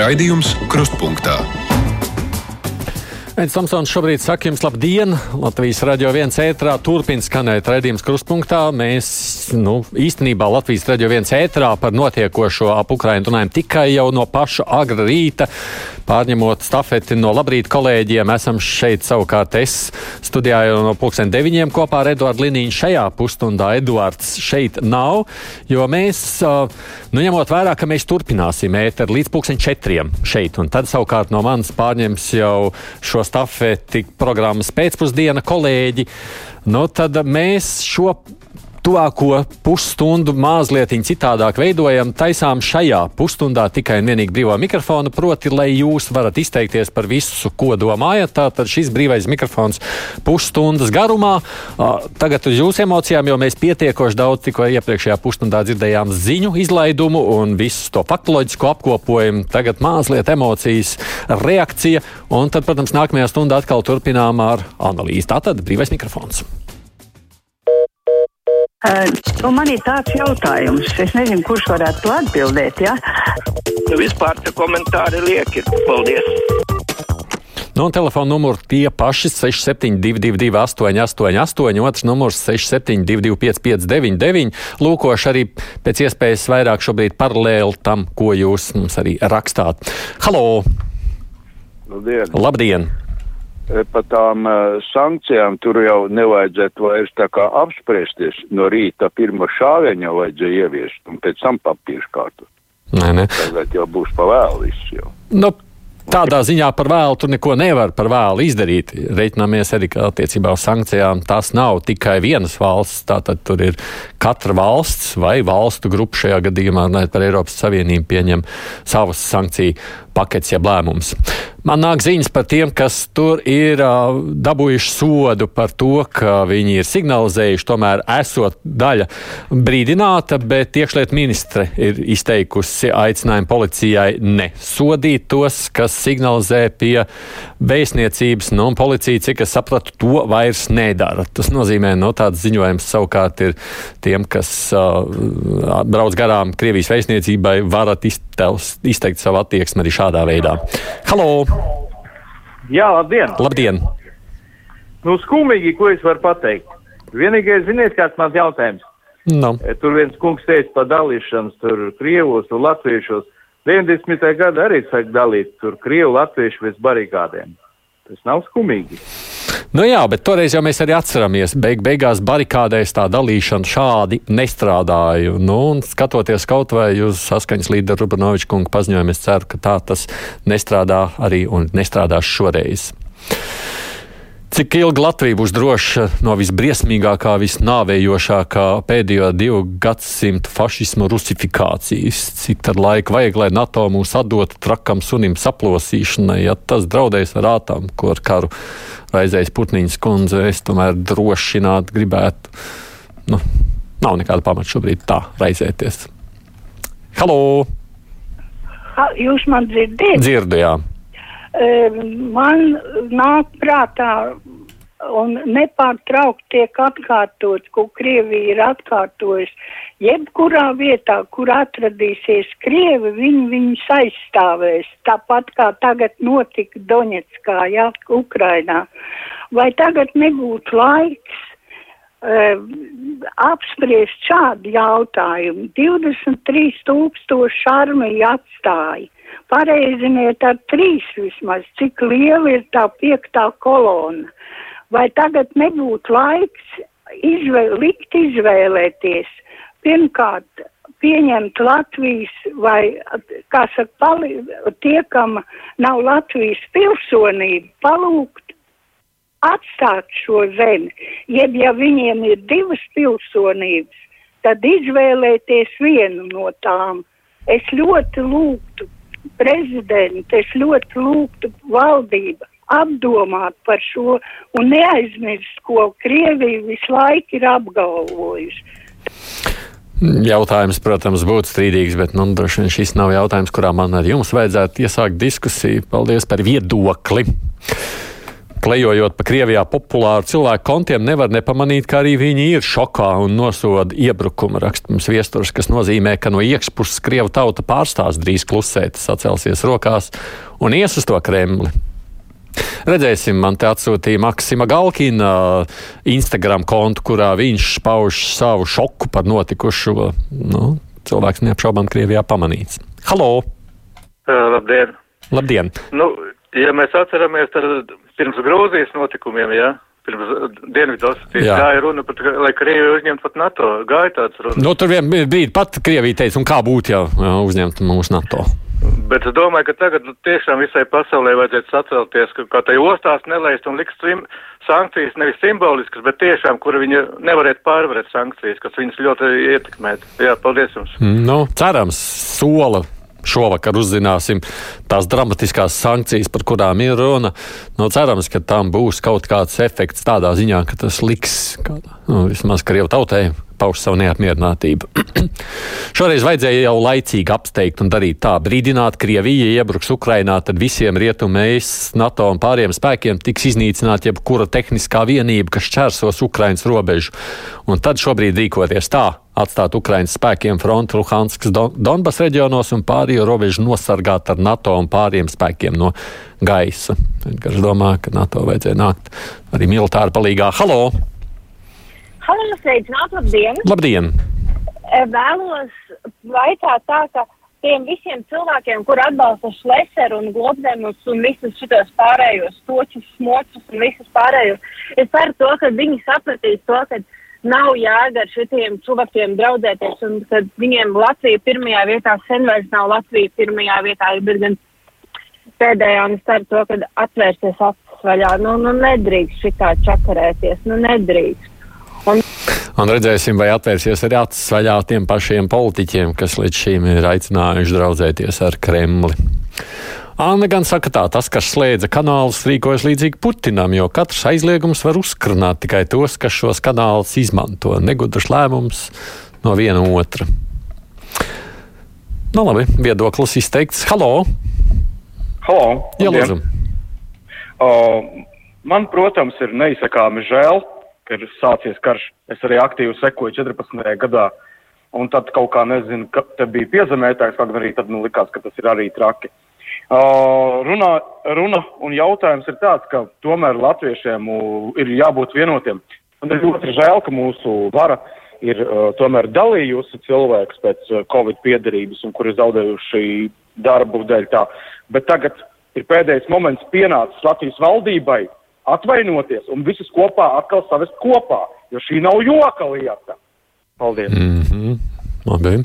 Raidījums Krustpunktā. Mēģis Tomsons šobrīd saka jums labdien! Latvijas radio viens ētrā turpina skanēt redzījums krustpunktā. Mēs, nu, īstenībā Latvijas radio viens ētrā par notiekošo ap Ukrainu runājam tikai jau no paša agra rīta. Pārņemot stafeti no labrīt kolēģiem, esam šeit savukārt es studijā jau no pulksten deviņiem kopā ar Eduardu Liniņu. Šajā pusstundā Eduards šeit nav, jo mēs, nu, ņemot vērā, ka mēs turpināsim ēteru līdz pulksten četriem šeit, un tad savukārt no manis pārņems jau šo stafeti programmas pēcpusdiena kolēģi. Nu, tad mēs šo tuvāko pusstundu mazliet citādāk veidojam, taisām šajā pusstundā tikai un vienīgi brīvā mikrofonu, proti, lai jūs varat izteikties par visu, ko domājat. Tātad šis brīvais mikrofons pusstundas garumā. Tagad uz jūsu emocijām, jo mēs pietiekoši daudz tikko iepriekšējā pusstundā dzirdējām ziņu izlaidumu un visu to faktoloģisko apkopojumu. Tagad mazliet emocijas, reakcija, un tad, protams, nākamajā stundā atkal turpinām ar analīzi. Tātad brīvais mikrofons. Uh, nu, man ir tāds jautājums, es nezinu, kurš varētu to atbildēt. Ja? Nu, vispār tie komentāri lieki. Paldies! Nu, telefona numurs tie paši 6722, 888, otrs numurs 672, 559, lūkoši arī pēc iespējas vairāk šobrīd paralēli tam, ko jūs mums arī rakstāt. Halo! Labdien! Labdien. E, par tām uh, sankcijām tur jau nevajadzētu vairs tā kā apspriesties. No rīta pirmo šāvienu vajadzēja ieviest un pēc tam papīrs kārtu. Nē, nē. Tagad jau būs pavēlu viss jau. Nu, Tādā ziņā par vēlu tur neko nevar par vēlu izdarīt. Reiķināmies arī, ka attiecībā uz sankcijām tas nav tikai vienas valsts. Tātad tur ir katra valsts vai valstu grupa šajā gadījumā, runājot par Eiropas Savienību, pieņem savas sankciju paketes, jeb lēmums. Man nāk ziņas par tiem, kas tur ir uh, dabūjuši sodu par to, ka viņi ir signalizējuši, tomēr esot daļa brīdināta, bet iekšliet ministre ir izteikusi aicinājumu policijai nesodīt tos, kas signalizē pie vēstniecības, nu, un policija, cik es sapratu, to vairs nedara. Tas nozīmē, no nu, tāds ziņojums savukārt ir tiem, kas uh, brauc garām Krievijas vēstniecībai, varat izteikt savu attieksmi arī šādā veidā. Halo! Jā, labdien! Labdien! Nu, skumīgi, ko es varu pateikt. Vienīgais, ziniet, kāds mans jautājums. No. E, tur viens kungs teica par dalīšanas, tur krievos un latviešos. 90. gada arī sāk dalīt tur krievu latviešu bez barikādēm. Tas nav skumīgi. Nu jā, bet toreiz jau mēs arī atceramies, beig beigās barikādēs tā dalīšana šādi nestrādāja. Nu, un skatoties kaut vai uz saskaņas līderu Rubanoviča kungu paziņojumu, es ceru, ka tā tas nestrādā arī un nestrādās šoreiz. Cik ilgi Latvija būs droša no visbriesmīgākā, visnāvējošākā pēdējo divu gadsimtu fašismu rusifikācijas? Cik tad laika vajag, lai NATO mūs atdotu trakam sunim saplosīšanai, ja tas draudēs ar ātām, ko ar karu raizējas Putniņas kundze, es tomēr drošināt gribētu. Nu, nav nekāda pamata šobrīd tā raizēties. Halo! Jūs man dzirdat? Dzirdu, jā man nāk prātā un nepārtraukti tiek atkārtots, ko Krievija ir atkārtojusi. Jebkurā vietā, kur atradīsies Krievi, viņi viņus aizstāvēs. Tāpat kā tagad notika Doņetskā, jā, Ukrainā. Vai tagad nebūtu laiks uh, apspriest šādu jautājumu? 23 tūkstoši armija atstāja pareiziniet ar trīs vismaz, cik liela ir tā piektā kolona. Vai tagad nebūtu laiks izvēl, likt izvēlēties pirmkārt pieņemt Latvijas vai, kā saka, pali, tie, kam nav Latvijas pilsonība, palūgt atstāt šo zemi, jeb ja viņiem ir divas pilsonības, tad izvēlēties vienu no tām. Es ļoti lūgtu prezidenti, es ļoti lūgtu valdību apdomāt par šo un neaizmirst, ko Krievija visu laiku ir apgalvojusi. Jautājums, protams, būtu strīdīgs, bet nu, droši vien šis nav jautājums, kurā man ar jums vajadzētu iesākt diskusiju. Paldies par viedokli! Klejojot pa Krievijā populāru cilvēku kontiem, nevar nepamanīt, ka arī viņi ir šokā un nosoda iebrukumu rakstums viesturs, kas nozīmē, ka no iekšpuses Krievu tauta pārstās drīz klusēt, sacelsies rokās un ies uz to Kremli. Redzēsim, man te atsūtīja Maksima Galkina Instagram kontu, kurā viņš pauž savu šoku par notikušo. Nu, cilvēks neapšaubām Krievijā pamanīts. Halo! Uh, labdien! Labdien! Nu, ja mēs atceramies, tad pirms Grūzijas notikumiem, jā, pirms Dienvidosetijas Jā. gāja runa par, to, lai Krievija uzņemtu pat NATO. Gāja tāds runa. Nu, tur vien brīdi pat Krievija teica, un kā būtu, ja ja uzņemtu mūsu NATO. Bet es domāju, ka tagad nu, tiešām visai pasaulē vajadzētu sacelties, ka kā tai ostās neleist un likt sim, sankcijas nevis simboliskas, bet tiešām, kur viņi nevarētu pārvarēt sankcijas, kas viņus ļoti ietekmētu. Jā, paldies jums. Nu, cerams, sola. Šovakar uzzināsim tās dramatiskās sankcijas, par kurām ir runa. Nu, cerams, ka tam būs kaut kāds efekts tādā ziņā, ka tas liks kādā, nu, vismaz Krievu tautai pauž savu neapmierinātību. Šoreiz vajadzēja jau laicīgi apsteigt un darīt tā. Brīdināt, Krievija iebruks Ukrainā, tad visiem rietumēs, NATO un pāriem spēkiem tiks iznīcināta jebkura tehniskā vienība, kas šķērsos Ukrainas robežu. Un tad šobrīd rīkoties tā, atstāt Ukrainas spēkiem fronti Luhanskas, Don Donbas reģionos un pārējo robežu nosargāt ar NATO un pāriem spēkiem no gaisa. Edgars domā, ka NATO vajadzēja nākt arī militāri palīgā. Halo! Halo, sveicināt, labdien! Labdien! E, Vēlos vaicāt tā, ka tiem visiem cilvēkiem, kur atbalsta šleseru un globzemus un visus šitos pārējos točus, smočus un visus pārējos, es ceru to, ka viņi sapratīs to, ka nav jēga ar šitiem cilvēkiem draudzēties un ka viņiem Latvija pirmajā vietā sen vairs nav Latvija pirmajā vietā, bet gan pēdējā un es ceru to, ka atvērsies acis vaļā. Nu, nu nedrīkst šitā čakarēties, nu nedrīkst. Un Un redzēsim, vai atvērsies arī acis vaļā tiem pašiem politiķiem, kas līdz šim ir aicinājuši draudzēties ar Kremli. Anna gan saka tā, tas, kas slēdza kanālus, rīkojas līdzīgi Putinam, jo katrs aizliegums var uzkrunāt tikai tos, kas šos kanālus izmanto. Negudrs lēmums no viena otra. Nu, labi, viedoklis izteikts. Halo! Halo! Jā, lūdzu! Uh, man, protams, ir neizsakāmi žēl, ka ir sācies karš. Es arī aktīvi sekoju 14. gadā. Un tad kaut kā nezinu, ka te bija piezemētājs, kaut arī tad nu, likās, ka tas ir arī traki. Uh, runā, runa un jautājums ir tāds, ka tomēr latviešiem uh, ir jābūt vienotiem. Man ir ļoti žēl, ka mūsu vara ir uh, tomēr dalījusi cilvēkus pēc uh, Covid piedarības un kuri zaudējuši darbu dēļ tā. Bet tagad ir pēdējais moments pienācis Latvijas valdībai atvainoties un visus kopā atkal savest kopā, jo šī nav joka lieta. Paldies! Mm -hmm. Labi.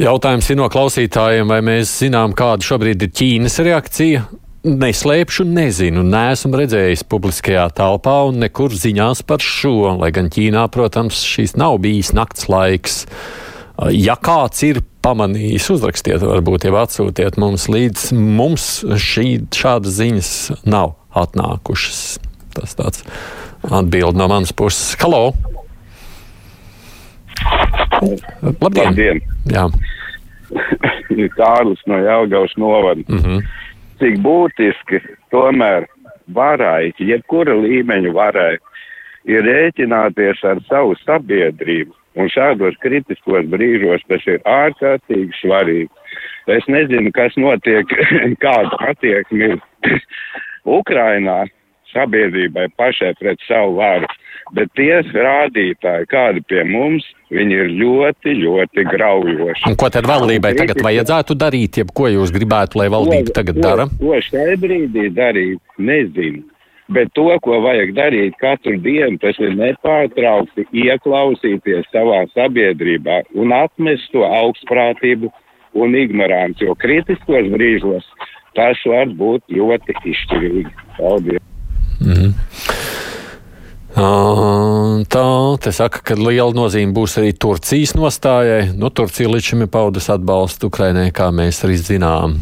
Jautājums ir no klausītājiem, vai mēs zinām, kāda šobrīd ir Ķīnas reakcija? Neslēpšu, nezinu, neesmu redzējis publiskajā telpā un nekur ziņās par šo, lai gan Ķīnā, protams, šīs nav bijis nakts laiks. Ja kāds ir pamanījis, uzrakstiet, varbūt jau atsūtiet mums līdz mums šī, šādas ziņas nav atnākušas. Tas tāds atbild no manas puses. Halo! Labdien! Labdien. Jā. Kārlis no Jelgavas novada. Mm -hmm. Cik būtiski tomēr varai, jebkura līmeņa varai, ir rēķināties ar savu sabiedrību. Un šādos kritiskos brīžos tas ir ārkārtīgi svarīgi. Es nezinu, kas notiek, kāda attieksme ir Ukrainā sabiedrībai pašai pret savu varu, bet tie rādītāji, kādi pie mums, viņi ir ļoti, ļoti graujoši. Un ko tad valdībai tagad vajadzētu darīt, jeb ko jūs gribētu, lai valdība tagad dara? Ko, ko šai brīdī darīt, nezinu. Bet to, ko vajag darīt katru dienu, tas ir nepārtraukti ieklausīties savā sabiedrībā un atmest to augstprātību un ignoranci, jo kritiskos brīžos tas var būt ļoti izšķirīgi. Paldies! Mm -hmm. Tā te saka, ka liela nozīme būs arī Turcijas nostājai. Nu, Turcija līdz šim ir paudusi atbalstu Ukrainai, kā mēs arī zinām.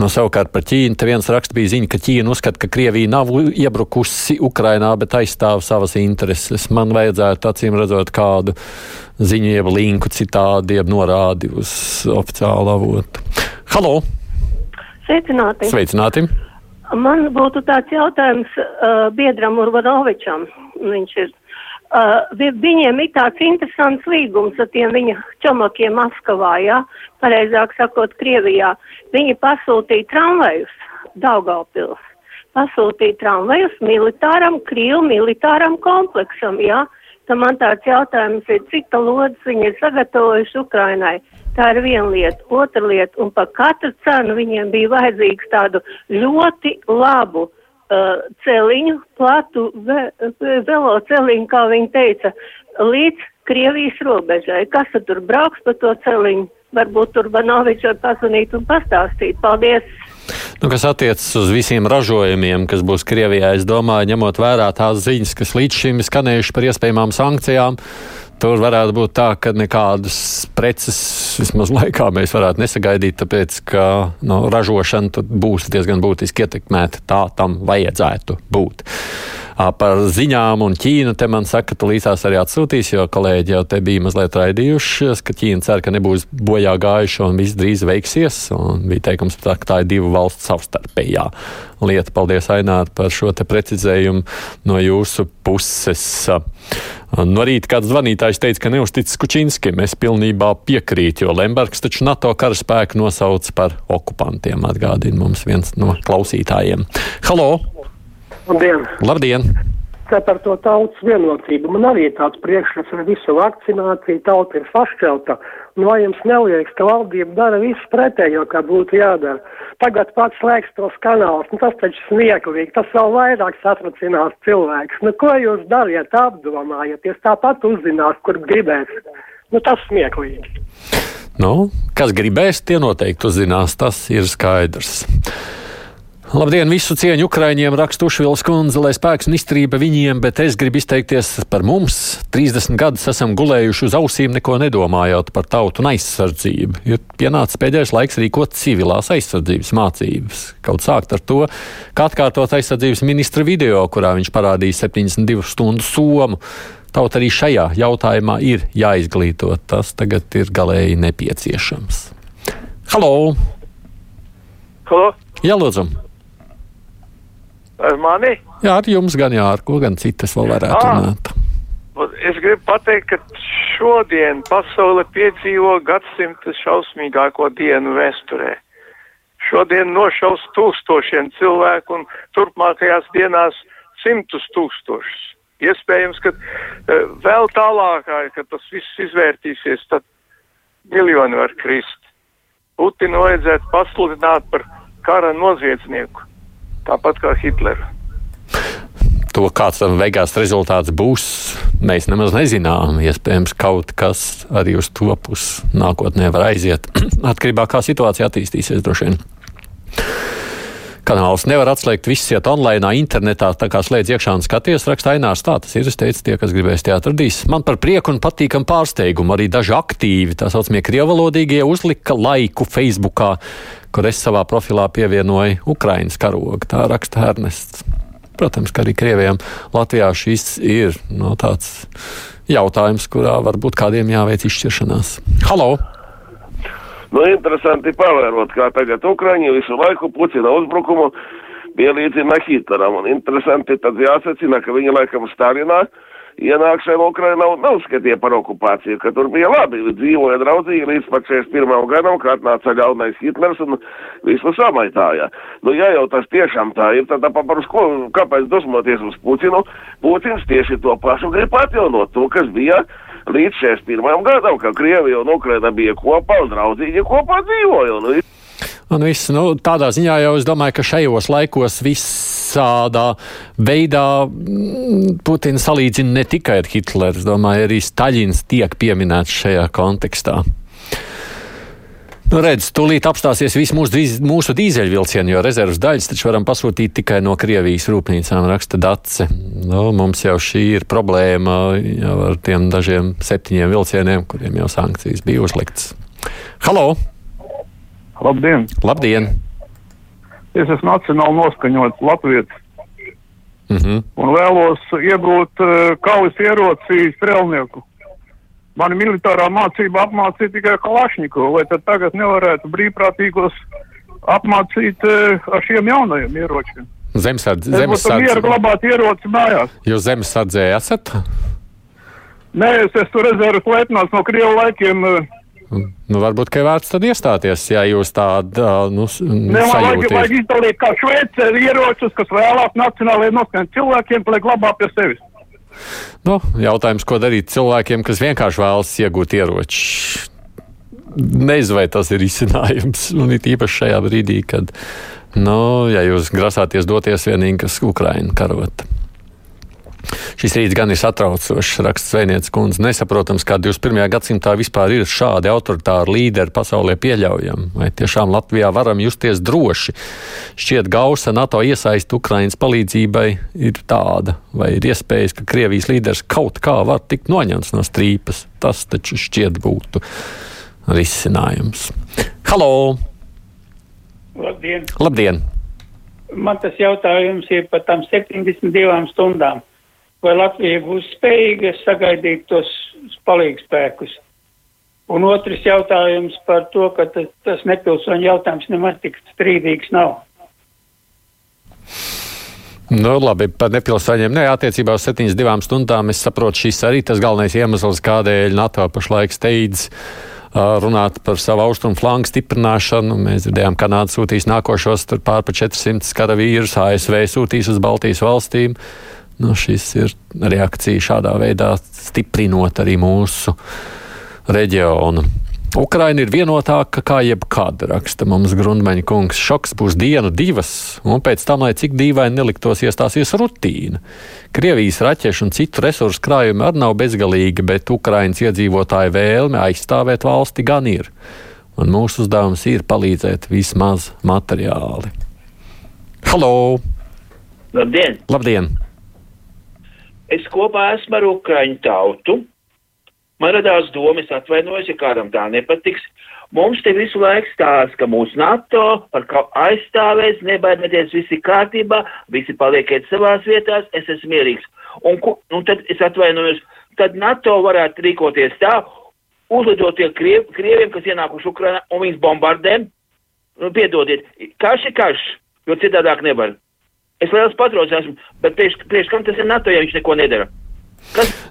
Nu, savukārt par Ķīnu. Te viens raksts bija ziņa, ka Ķīna uzskata, ka Krievija nav iebrukusi Ukrainā, bet aizstāv savas intereses. Man vajadzētu acīm redzot kādu ziņu, jeb linku citādi, jeb norādi uz oficiālu avotu. Halo! Sveicināti! Sveicināti! Man būtu tāds jautājums uh, biedram Urbanovičam. Viņš ir. Uh, vi- viņiem ir tāds interesants līgums ar tiem viņa čomakiem Maskavā, jā, pareizāk sakot, Krievijā. Viņi pasūtīja tramvajus Daugavpils. Pasūtīja tramvajus militāram, Krievu militāram kompleksam, jā. Tad man tāds jautājums ir, cik tā lodas viņi ir sagatavojuši Ukrainai. Tā ir viena lieta. Otra lieta, un par katru cenu viņiem bija vajadzīgs tādu ļoti labu uh, celiņu, platu ve, ve, velo celiņu, kā viņi teica, līdz Krievijas robežai. Kas tad tur brauks pa to celiņu? Varbūt tur Banovičs var pazvanīt un pastāstīt. Paldies! Nu, kas attiecas uz visiem ražojumiem, kas būs Krievijā, es domāju, ņemot vērā tās ziņas, kas līdz šim skanējušas par iespējamām sankcijām, tur varētu būt tā, ka nekādas preces vismaz laikā mēs varētu nesagaidīt, tāpēc ka nu, ražošana būs diezgan būtiski ietekmēta. Tā tam vajadzētu būt. Par ziņām un Ķīnu te man saka, ka līdzās arī atsūtīs, jo kolēģi jau te bija mazliet raidījušies, ka Ķīna cer, ka nebūs bojā gājuši un viss drīz veiksies. Un bija teikums, tā, ka tā ir divu valstu savstarpējā lieta. Paldies, Ainār, par šo te precizējumu no jūsu puses. No rīta kāds zvanītājs teica, ka neuztic Kučinskim. Es pilnībā piekrītu, jo Lembergs taču NATO karaspēku nosauc par okupantiem, atgādina mums viens no klausītājiem. Halo! Labdien! Labdien! Tā par to tautas vienotību. Man arī tāds priekšstats ar visu vakcināciju, tauta ir sašķelta. Un vai jums neliekas, ka valdība dara visu pretējo, kā būtu jādara? Tagad pats slēgs tos kanālus, nu tas taču smieklīgi, tas vēl vairāk satracinās cilvēks. Nu ko jūs dariet, apdomājieties, tāpat uzzinās, kur gribēs. Nu tas smieklīgi. Nu, kas gribēs, tie noteikti uzzinās, tas ir skaidrs. Labdien, visu cieņu Ukraiņiem, raksta Ušvils kundze, lai spēks un izturība viņiem, bet es gribu izteikties par mums. 30 gadus esam gulējuši uz ausīm, neko nedomājot par tautu un aizsardzību. Ir pienācis pēdējais laiks rīkot civilās aizsardzības mācības. Kaut sākt ar to, kā atkārtot aizsardzības ministra video, kurā viņš parādīja 72 stundu somu. Tauta arī šajā jautājumā ir jāizglīto. Tas tagad ir galēji nepieciešams. Halo! Halo? Jā, lūdzu! Ar mani? Jā, ar jums gan jā, ar ko gan citas vēl varētu Ā. runāt. Es gribu pateikt, ka šodien pasaule piedzīvo gadsimta šausmīgāko dienu vēsturē. Šodien nošaus tūkstošiem cilvēku un turpmākajās dienās simtus tūkstošus. Iespējams, ka eh, vēl tālākā, kad tas viss izvērtīsies, tad miljoni var krist. Putinu vajadzētu pasludināt par kara noziedznieku, tāpat kā Hitleru. To, kāds tam beigās rezultāts būs, mēs nemaz nezinām. Iespējams, kaut kas arī uz to pusi nākotnē var aiziet. Atkarībā no kā situācija attīstīsies, droši vien. Kanāls nevar atslēgt, viss iet online, internetā, tā kā slēdz iekšā un skaties, raksta Ainārs. Tā tas ir. Es teicu, tie, kas gribēs, tie atradīs. Man par prieku un patīkamu pārsteigumu arī daži aktīvi, tā saucamie krievalodīgie, uzlika laiku Facebookā, kur es savā profilā pievienoju Ukraiņas karogu. Tā raksta Ernests. Protams, ka arī Krievijam Latvijā šis ir no, tāds jautājums, kurā varbūt kādiem jāveic izšķiršanās. Halo! Nu, interesanti pavērot, kā tagad Ukraiņi visu laiku Putina uzbrukumu pielīdzina Hitleram. Un interesanti tad jāsacina, ka viņi laikam Stalinā ienākšana Ukrainā neuzskatīja par okupāciju, ka tur bija labi, dzīvoja draudzīgi līdz pat 41. gadam, kad atnāca ļaunais Hitlers un visu samaitāja. Nu, ja jau tas tiešām tā ir, tad par ko, kāpēc dusmoties uz Putinu? Putins tieši to pašu grib atjaunot, to, kas bija līdz 61. gadam, kad Krievija un Ukraina bija kopā un draudzīgi kopā dzīvoja. Un, Un viss, nu, tādā ziņā jau es domāju, ka šajos laikos visādā veidā mm, Putins salīdzina ne tikai ar Hitleru. Es domāju, arī Staļins tiek pieminēts šajā kontekstā. Nu, redz, tūlīt apstāsies viss mūsu, dīz, mūsu dīzeļvilcieni, jo rezerves daļas taču varam pasūtīt tikai no Krievijas rūpnīcām, raksta Dace. Nu, mums jau šī ir problēma jau ar tiem dažiem septiņiem vilcieniem, kuriem jau sankcijas bija uzliktas. Halo! Labdien! Labdien! Es esmu nacionāli noskaņots Latvijas Mm -hmm. un vēlos iegūt uh, kaujas ieroci strelnieku. Mani militārā mācība apmācīja tikai Kalašņikovu, vai tad tagad nevarētu brīvprātīgos apmācīt uh, ar šiem jaunajiem ieročiem. Zemesardze. Es būtu mieru glabāt ieroci mājās. Jūs zemesardzē esat? Nē, es esmu rezerves leitnants no Krievu laikiem. Uh, Nu, varbūt, ka vērts tad iestāties, ja jūs tādu nu, s- Ne, man vajag, sajūtat. vajag izdalīt kā šveice ieročus, kas vēlāk nacionālajiem noskaņot cilvēkiem, lai glabā pie sevis. Nu, jautājums, ko darīt cilvēkiem, kas vienkārši vēlas iegūt ieroči. Nezinu, vai tas ir izcinājums. Un it īpaši šajā brīdī, kad, nu, ja jūs grasāties doties vienīgi uz Ukrajinu karot. Šis rīts gan ir satraucošs, raksts Zvejnieks kundze. Nesaprotams, kā 21. gadsimtā vispār ir šādi autoritāri līderi pasaulē pieļaujami. Vai tiešām Latvijā varam justies droši? Šķiet, gausa NATO iesaist Ukrainas palīdzībai ir tāda, vai ir iespējas, ka Krievijas līderis kaut kā var tikt noņemts no strīpas. Tas taču šķiet būtu risinājums. Halo! Labdien! Labdien! Man tas jautājums ir par tām 72 stundām. Vai Latvija būs spējīga sagaidīt tos palīgspēkus? Un otrs jautājums par to, ka tas, tas nepilsoņu jautājums nemaz tik strīdīgs nav. Nu, labi, par nepilsēņiem. Nē, attiecībā uz 72 stundām es saprotu, šis arī tas galvenais iemesls, kādēļ NATO pašlaik steidz uh, runāt par savu austrumu flangu stiprināšanu. Mēs dzirdējām, ka Kanāda sūtīs nākošos tur pār pa 400 karavīrus, ASV sūtīs uz Baltijas valstīm. Nu, šis ir reakcija šādā veidā stiprinot arī mūsu reģionu. Ukraina ir vienotāka kā jebkad, raksta mums Grundmaņa kungs. Šoks būs dienu, divas, un pēc tam, lai cik dīvaini neliktos, iestāsies rutīna. Krievijas raķešu un citu resursu krājumi arī nav bezgalīgi, bet Ukrainas iedzīvotāju vēlme aizstāvēt valsti gan ir. Un mūsu uzdevums ir palīdzēt vismaz materiāli. Halo! Labdien! Labdien! Es kopā esmu ar Ukraiņu tautu. Man radās doma, es atvainojos, ja kādam tā nepatiks. Mums te visu laiku stāsta, ka mūsu NATO par kaut aizstāvēs, nebaidieties, visi kārtībā, visi palieciet savās vietās, es esmu mierīgs. Un, un tad es atvainojos, tad NATO varētu rīkoties tā, uzlidot tie kriev, krieviem, kas ienākuši Ukrainā un viņus bombardē. Nu, piedodiet, karš ir karš, jo citādāk nevar. Es liels patrots esmu, bet priekš, priekš kam tas ir NATO, ja viņš neko nedara?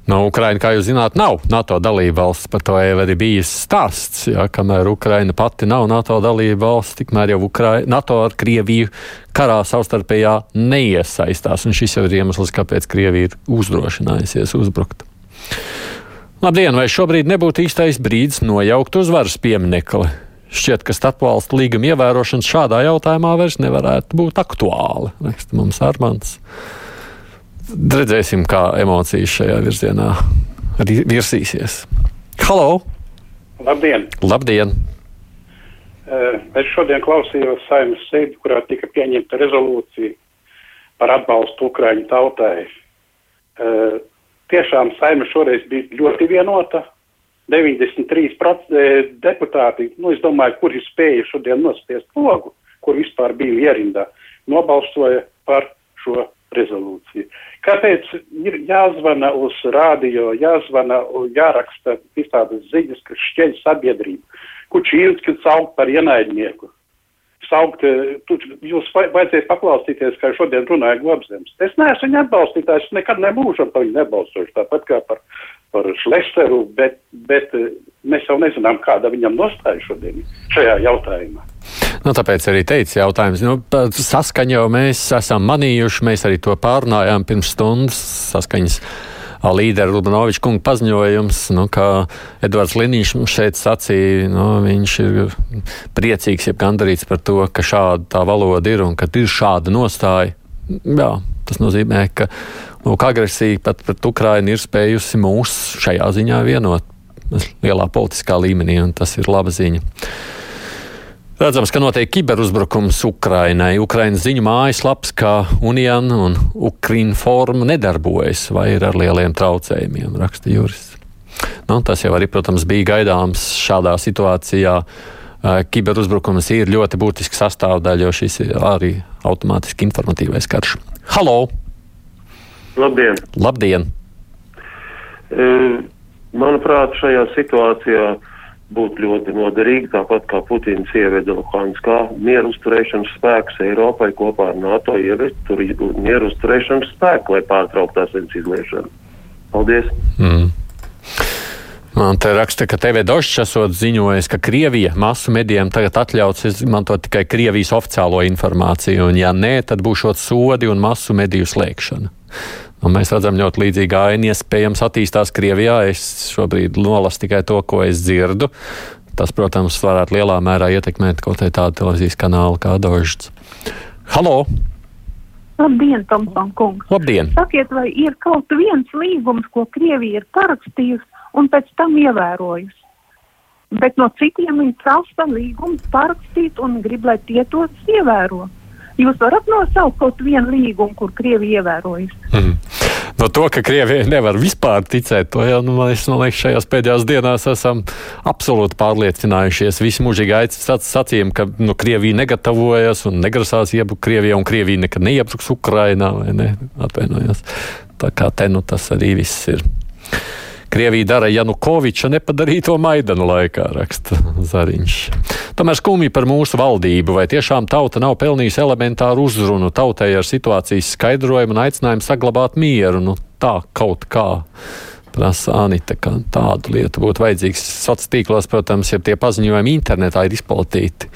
Nu, Ukraina, kā jūs zināt, nav NATO dalība valsts. Par to jau arī bijis stāsts. Jā, kamēr Ukraina pati nav NATO dalība valsts, tikmēr jau Ukraina, NATO ar Krieviju karā savstarpējā neiesaistās. Un šis jau ir iemesls, kāpēc Krievija ir uzdrošinājusies uzbrukt. Labdien, vai šobrīd nebūtu īstais brīdis nojaukt uzvaras pieminekli? Šķiet, ka starpvalstu līguma ievērošana šādā jautājumā vairs nevarētu būt aktuāla. Raksta mums Armants. Redzēsim, kā emocijas šajā virzienā virsīsies. Halo! Labdien! Labdien! Es šodien klausījos saimnes sēdi, kurā tika pieņemta rezolūcija par atbalstu Ukraiņu tautai. Tiešām saima šoreiz bija ļoti vienota. 93% eh, deputāti, nu es domāju, kuri spēja šodien nospiest logu, kur vispār bija ierindā, nobalsoja par šo rezolūciju. Kāpēc ir jāzvana uz rādio, jāzvana, jāraksta visādas ziņas, kas šķeļ sabiedrību? Kučīnski saukt par ienaidnieku. Saukt, eh, jūs vajadzēja paklausīties, kā šodien runāja Globzems. Es neesmu viņa atbalstītājs, nekad nebūšu par viņu nebalsošu, tāpat kā par, par Šlesteru, bet, bet eh, mēs jau nezinām, kāda viņam nostāja šodien šajā jautājumā. Nu, tāpēc arī teicu jautājums. Nu, saskaņu jau mēs esam manījuši, mēs arī to pārunājām pirms stundas saskaņas. Līdera Rubanoviča kunga paziņojums, nu, kā Edvards Liniņš šeit sacīja, nu, viņš ir priecīgs, jeb gandarīts par to, ka šāda tā valoda ir un ka ir šāda nostāja. Jā, tas nozīmē, ka lūk, agresija pat pret Ukrainu ir spējusi mūs šajā ziņā vienot lielā politiskā līmenī, un tas ir laba ziņa. Redzams, ka notiek kiberuzbrukums Ukrainai. Ukrainas ziņu mājaslaps kā Union un Ukrinform nedarbojas vai ir ar lieliem traucējumiem, raksta Juris. Nu, tas jau arī, protams, bija gaidāms šādā situācijā. Kiberuzbrukums ir ļoti būtisks sastāvdaļa, jo šis ir arī automātiski informatīvais karš. Halo! Labdien! Labdien! E, Manuprāt, šajā situācijā būtu ļoti noderīgi, tāpat kā Putins ieveda Luhanskā mieru uzturēšanas spēkus Eiropai kopā ar NATO ievest tur mieru uzturēšanas spēku, lai pārtrauktu asins izliešanu. Paldies! Mm. Man te raksta, ka TV Došs esot ziņojis, ka Krievija masu medijiem tagad atļauts izmantot tikai Krievijas oficiālo informāciju, un ja nē, tad būšot sodi un masu mediju slēgšana. Un mēs redzam ļoti līdzīgu ainu, iespējams, attīstās Krievijā. Es šobrīd nolasu tikai to, ko es dzirdu. Tas, protams, varētu lielā mērā ietekmēt kaut kādu televīzijas kanālu kā Dožs. Halo! Labdien, Tomson kungs! Labdien! Sakiet, vai ir kaut viens līgums, ko Krievija ir parakstījusi un pēc tam ievērojusi? Bet no citiem viņi prasa līgumus parakstīt un grib, lai tie tos ievēro. Jūs varat nosaukt kaut vienu līgumu, kur Krievija ievērojusi? Mm. No to, ka Krievijai nevar vispār ticēt, to jau, nu, mēs, man liekas, šajās pēdējās dienās esam absolūti pārliecinājušies. Visi mūžīgi sacījumi, ka nu, Krievija negatavojas un negrasās iebrukt Krievijā, un Krievija nekad neiebruks Ukrainā, vai ne? Atvainojos. Tā kā te nu tas arī viss ir. Krievija dara Janukoviča nepadarīto Maidana laikā, raksta Zariņš. Tomēr skumji par mūsu valdību, vai tiešām tauta nav pelnījusi elementāru uzrunu tautai ar situācijas skaidrojumu un aicinājumu saglabāt mieru. Nu, tā kaut kā prasa Anita, ka tādu lietu būtu vajadzīgs. Sociālos tīklos, protams, ja tie paziņojumi internetā ir izplatīti.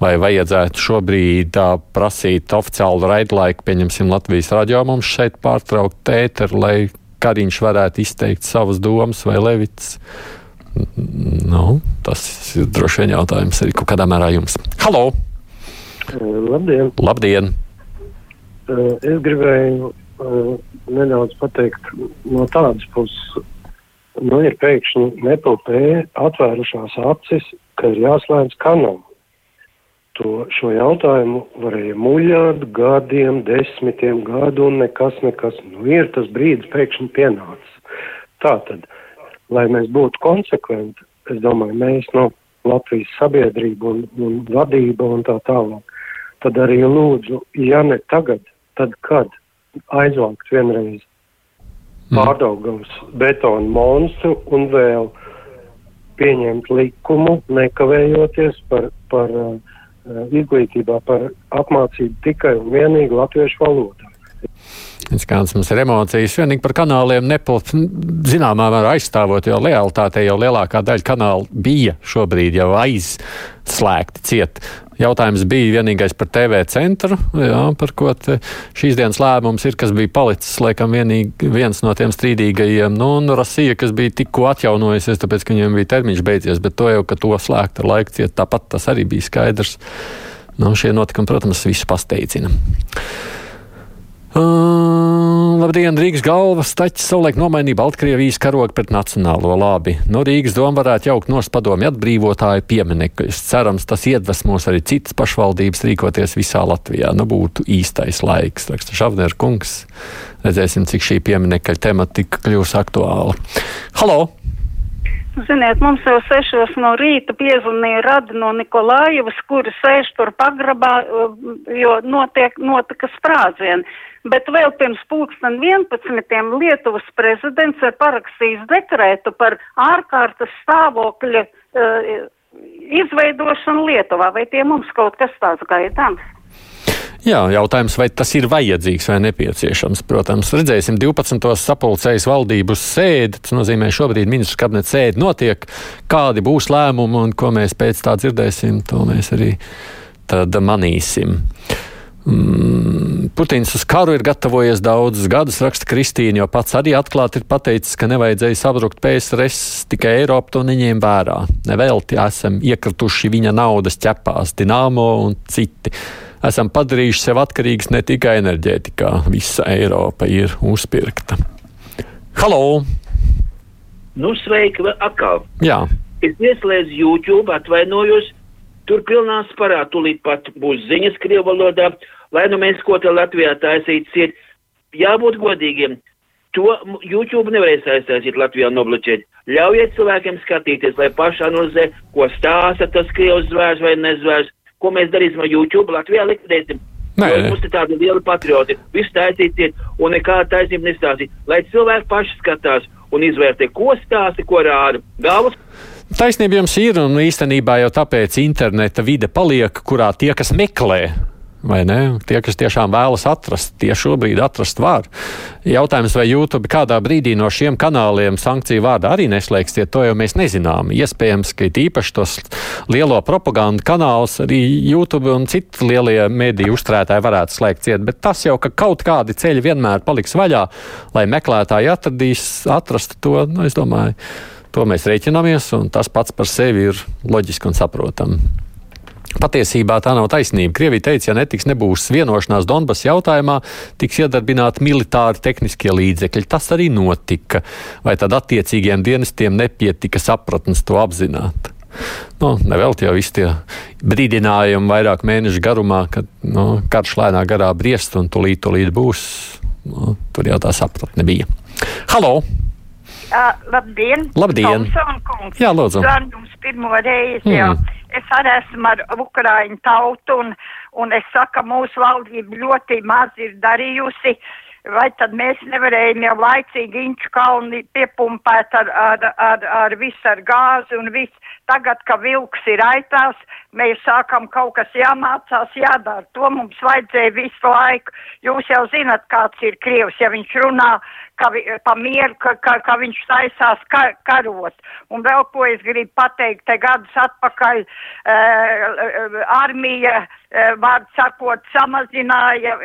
Vai vajadzētu šobrīd uh, prasīt oficiālu raidlaiku, pieņemsim, Latvijas radio mums šeit pārtraukt tēteru, lai Kariņš varētu izteikt savas domas vai Levits. Nu, tas ir droši vien jautājums arī kaut kādā mērā jums. Halo! Labdien! Labdien. Es gribēju nedaudz pateikt no tādas puses. Nu, ir pēkšņi nepilnē atvērušās acis, ka ir jāslēdz kanāls to, šo jautājumu varēja muļāt gadiem, desmitiem gadu un nekas, nekas. Nu, ir tas brīdis pēkšņi pienācis. Tātad, lai mēs būtu konsekventi, es domāju, mēs no Latvijas sabiedrība un, un vadība un tā tālāk, tad arī lūdzu, ja ne tagad, tad kad aizvākt vienreiz mm. pārdaugavas betonu monstru un vēl pieņemt likumu, nekavējoties par, par uh, izglītībā par apmācību tikai un vienīgi latviešu valodā. Kādas mums ir emocijas, vienīgi par kanāliem nepilnīgi, zināmā mērā aizstāvot, jo lealitātei jau lielākā daļa kanālu bija šobrīd jau aizslēgti ciet. Jautājums bija vienīgais par TV centru, jā, par ko šīs dienas lēmums ir, kas bija palicis, laikam, vienīgi, viens no tiem strīdīgajiem. Nu, un Rasija, kas bija tikko atjaunojusies, tāpēc, ka viņiem bija termiņš beidzies, bet to jau, ka to slēgt ar laiku ciet, tāpat tas arī bija skaidrs. Nu, šie notikumi, protams, visu pasteidzina. Uh, labdien, Rīgas galva staķis savulaik nomainīja Baltkrievijas karogu pret nacionālo labi. No Rīgas doma varētu jaukt nost padomi atbrīvotāju pieminekļus. Cerams, tas iedvesmos arī citas pašvaldības rīkoties visā Latvijā. Nu būtu īstais laiks, raksta Šavner kungs. Redzēsim, cik šī pieminekļa tematika kļūs aktuāla. Halo! Ziniet, mums jau sešos no rīta piezvanīja rada no Nikolājevas, kuri sēž tur pagrabā, jo notiek, notika sprādzieni bet vēl pirms pulksten 11. Lietuvas prezidents ir parakstījis dekrētu par ārkārtas stāvokļa uh, izveidošanu Lietuvā. Vai tie mums kaut kas tāds gaidāms? Jā, jautājums, vai tas ir vajadzīgs vai nepieciešams. Protams, redzēsim, 12. sapulcējas valdības sēdi, tas nozīmē, šobrīd ministrs kabinets sēdi notiek, kādi būs lēmumi un ko mēs pēc tā dzirdēsim, to mēs arī tad manīsim. Mm, Putins uz karu ir gatavojies daudzus gadus, raksta Kristīna, jo pats arī atklāti ir pateicis, ka nevajadzēja sabrukt PSRS, tikai Eiropa to neņēma vērā. Nevelti esam iekrituši viņa naudas ķepās, Dienāmo un citi. Esam padarījuši sev atkarīgus ne tikai enerģētikā, visa Eiropa ir uzpirkta. Halo! Nu, sveiki, atkal! Jā. Es ieslēdzu YouTube, atvainojos, tur pilnā sparā tūlīt pat būs ziņas Krievu valodā lai nu mēs ko te Latvijā taisīt ciet, jābūt godīgiem. To YouTube nevarēs aiztaisīt Latvijā nobloķēt. Ļaujiet cilvēkiem skatīties, lai paši analizē, ko stāsta tas Krievs zvērs vai nezvērs, ko mēs darīsim ar YouTube, Latvijā likvidēsim. Nē, nē. Mums ir tādi lieli patrioti, visu taisīsiet un nekāda taisnība nestāstīt, lai cilvēki paši skatās un izvērtē, ko stāsta, ko rāda. Galvas Taisnība jums ir, un īstenībā jau tāpēc interneta vide paliek, kurā tie, kas meklē? Tie, kas tiešām vēlas atrast, tie šobrīd atrast var. Jautājums, vai YouTube kādā brīdī no šiem kanāliem sankciju vārdā arī neslēgsiet, to jau mēs nezinām. Iespējams, ka īpaši tos lielo propagandu kanālus arī YouTube un citi lielie mediju uzturētāji varētu slēgt ciet, bet tas jau, ka kaut kādi ceļi vienmēr paliks vaļā, lai meklētāji atradīs, atrastu to, nu, es domāju, to mēs rēķinamies, un tas pats par sevi ir loģiski un saprotami. Patiesībā tā nav taisnība. Krievija teica, ja netiks nebūs vienošanās Donbass jautājumā, tiks iedarbināti militāri tehniskie līdzekļi. Tas arī notika. Vai tad attiecīgiem dienestiem nepietika sapratnes to apzināt? Nu, Nevēl jau visi tie brīdinājumi vairāk mēnešu garumā, kad nu, karš lēnā garā briest un tūlīt, tūlīt būs. Nu, tur jau tā sapratne bija. Halo! Uh, labdien! Labdien! Jā, lūdzu! Gan jums pirmo reizi. Mm es arī esmu ar Ukraiņu tautu, un, un es saku, mūsu valdība ļoti maz ir darījusi. Vai tad mēs nevarējām jau laicīgi Inču kalni piepumpēt ar, ar, ar, ar visu ar gāzi un visu. Tagad, ka vilks ir aitās, mēs sākam kaut kas jāmācās, jādara. To mums vajadzēja visu laiku. Jūs jau zinat, kāds ir Krievs, ja viņš runā ka, pa mieru, ka, ka, ka viņš taisās ka, karot. Un vēl ko es gribu pateikt, te gadus atpakaļ uh, armija, uh, vārds sakot, samazināja,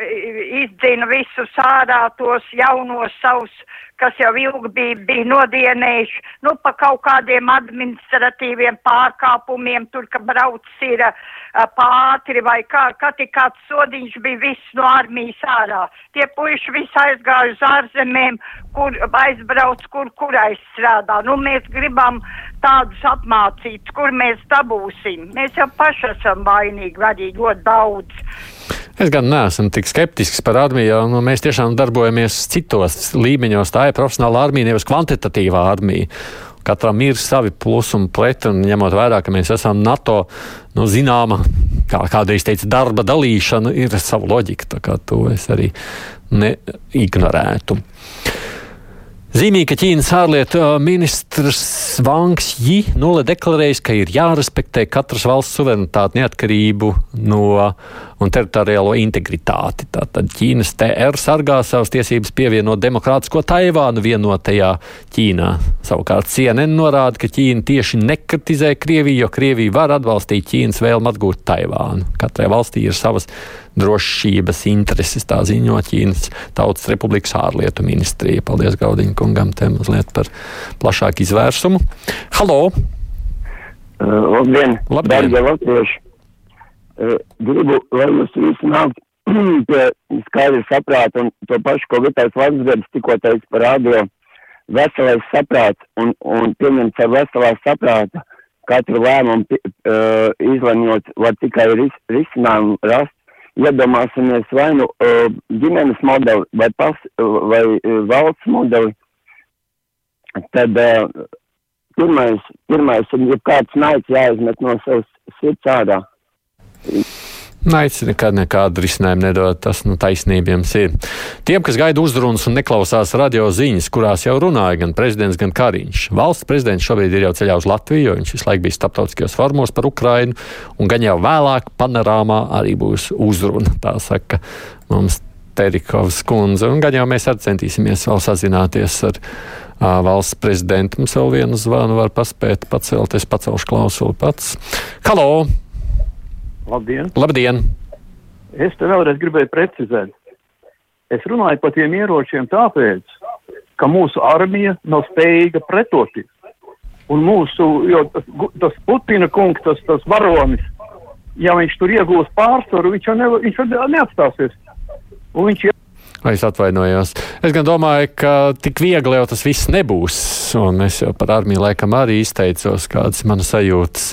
izdzina visus ārā tos jaunos savus, kas jau ilgi bija, bija nodienējuši, nu, pa kaut kādiem administratīviem pārkāpumiem, tur, ka brauc ir pātri vai kā, ka tik kāds sodiņš bija viss no armijas ārā. Tie puiši visi aizgāja uz ārzemēm, kur aizbrauc, kur, kur aizstrādā. Nu, mēs gribam tādus apmācīt, kur mēs dabūsim. Mēs jau paši esam vainīgi arī ļoti daudz. Es gan neesmu tik skeptisks par armiju, jo nu, mēs tiešām darbojamies citos līmeņos. Tā ir profesionāla armija, nevis kvantitatīvā armija. Katram ir savi plusi un preti, un ņemot vērā, ka mēs esam NATO, nu, zināma, kā kādreiz teica, darba dalīšana, ir sava loģika. Tā kā to es arī neignorētu. Zīmīgi, ka Ķīnas ārlietu ministrs Vangs Ji nulle deklarējis, ka ir jārespektē katras valsts suverenitāte, neatkarību no un teritoriālo integritāti. Tātad Ķīnas TR sargā savas tiesības pievienot demokrātisko Taivānu vienotajā Ķīnā. Savukārt CNN norāda, ka Ķīna tieši nekritizē Krieviju, jo Krievija var atbalstīt Ķīnas vēlmu atgūt Taivānu. Katrai valstī ir savas drošības intereses, tā ziņo Ķīnas Tautas Republikas ārlietu ministrija. Paldies Gaudiņa kungam te mazliet par plašāku izvērsumu. Halo! Uh, labdien! Labdien. Latvieši! Uh, gribu, lai jūs visi nākt pie skaidra saprāta un to pašu, ko Vitais Vatsgardis tikko teica par radio. Veselais saprāts un, un pieņemts ar veselā saprāta katru lēmumu uh, izlemjot, var tikai ris, risinājumu rast iedomāsimies vai nu uh, ģimenes modeli vai, pas, vai uh, valsts modeli, tad pirmais, pirmais ir, ja kāds naids jāizmet no savas sirds ārā. Naids nekad nekādu risinājumu nedod. Tas nu, taisnība jums ir. Tiem, kas gaida uzrunas un neklausās radio ziņas, kurās jau runāja gan prezidents, gan Kariņš. Valsts prezidents šobrīd ir jau ceļā uz Latviju, jo viņš visu laiku bija starptautiskajos formos par Ukrainu, un gan jau vēlāk panorāmā arī būs uzruna. Tā saka mums Terikovs kundze, un gan jau mēs arī centīsimies vēl sazināties ar uh, valsts prezidentu. Mums vēl vienu zvanu var paspēt pacelt, es pacelšu klausuli pats. Halo! Labdien! Labdien! Es te vēlreiz gribēju precizēt. Es runāju par tiem ieročiem tāpēc, ka mūsu armija nav spējīga pretoties. Un mūsu, jo tas, tas Putina kungs, tas, tas varonis, ja viņš tur iegūs pārsvaru, viņš jau ne, viņš jau neatstāsies. Un viņš Es atvainojos. Es gan domāju, ka tik viegli jau tas viss nebūs. Un es jau par armiju laikam arī izteicos, kādas manas sajūtas.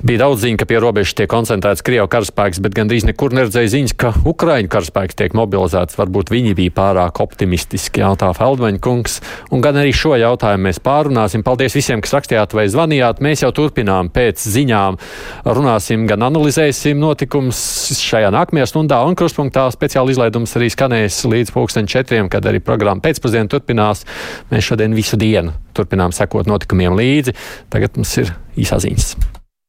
Bija daudz ziņu, ka pie robežas tiek koncentrēts Krievijas karaspēks, bet gandrīz nekur neredzēja ziņas, ka Ukraiņu karaspēks tiek mobilizēts. Varbūt viņi bija pārāk optimistiski, jautā Feldmaņa kungs. Un gan arī šo jautājumu mēs pārunāsim. Paldies visiem, kas rakstījāt vai zvanījāt. Mēs jau turpinām pēc ziņām. Runāsim, gan analizēsim notikumus šajā nākamajā stundā, un kruspunktā speciāli izlaidums arī skanēs līdz pulksten četriem, kad arī programma pēcpusdienā turpinās. Mēs šodien visu dienu turpinām sekot notikumiem līdzi. Tagad mums ir īsā ziņas.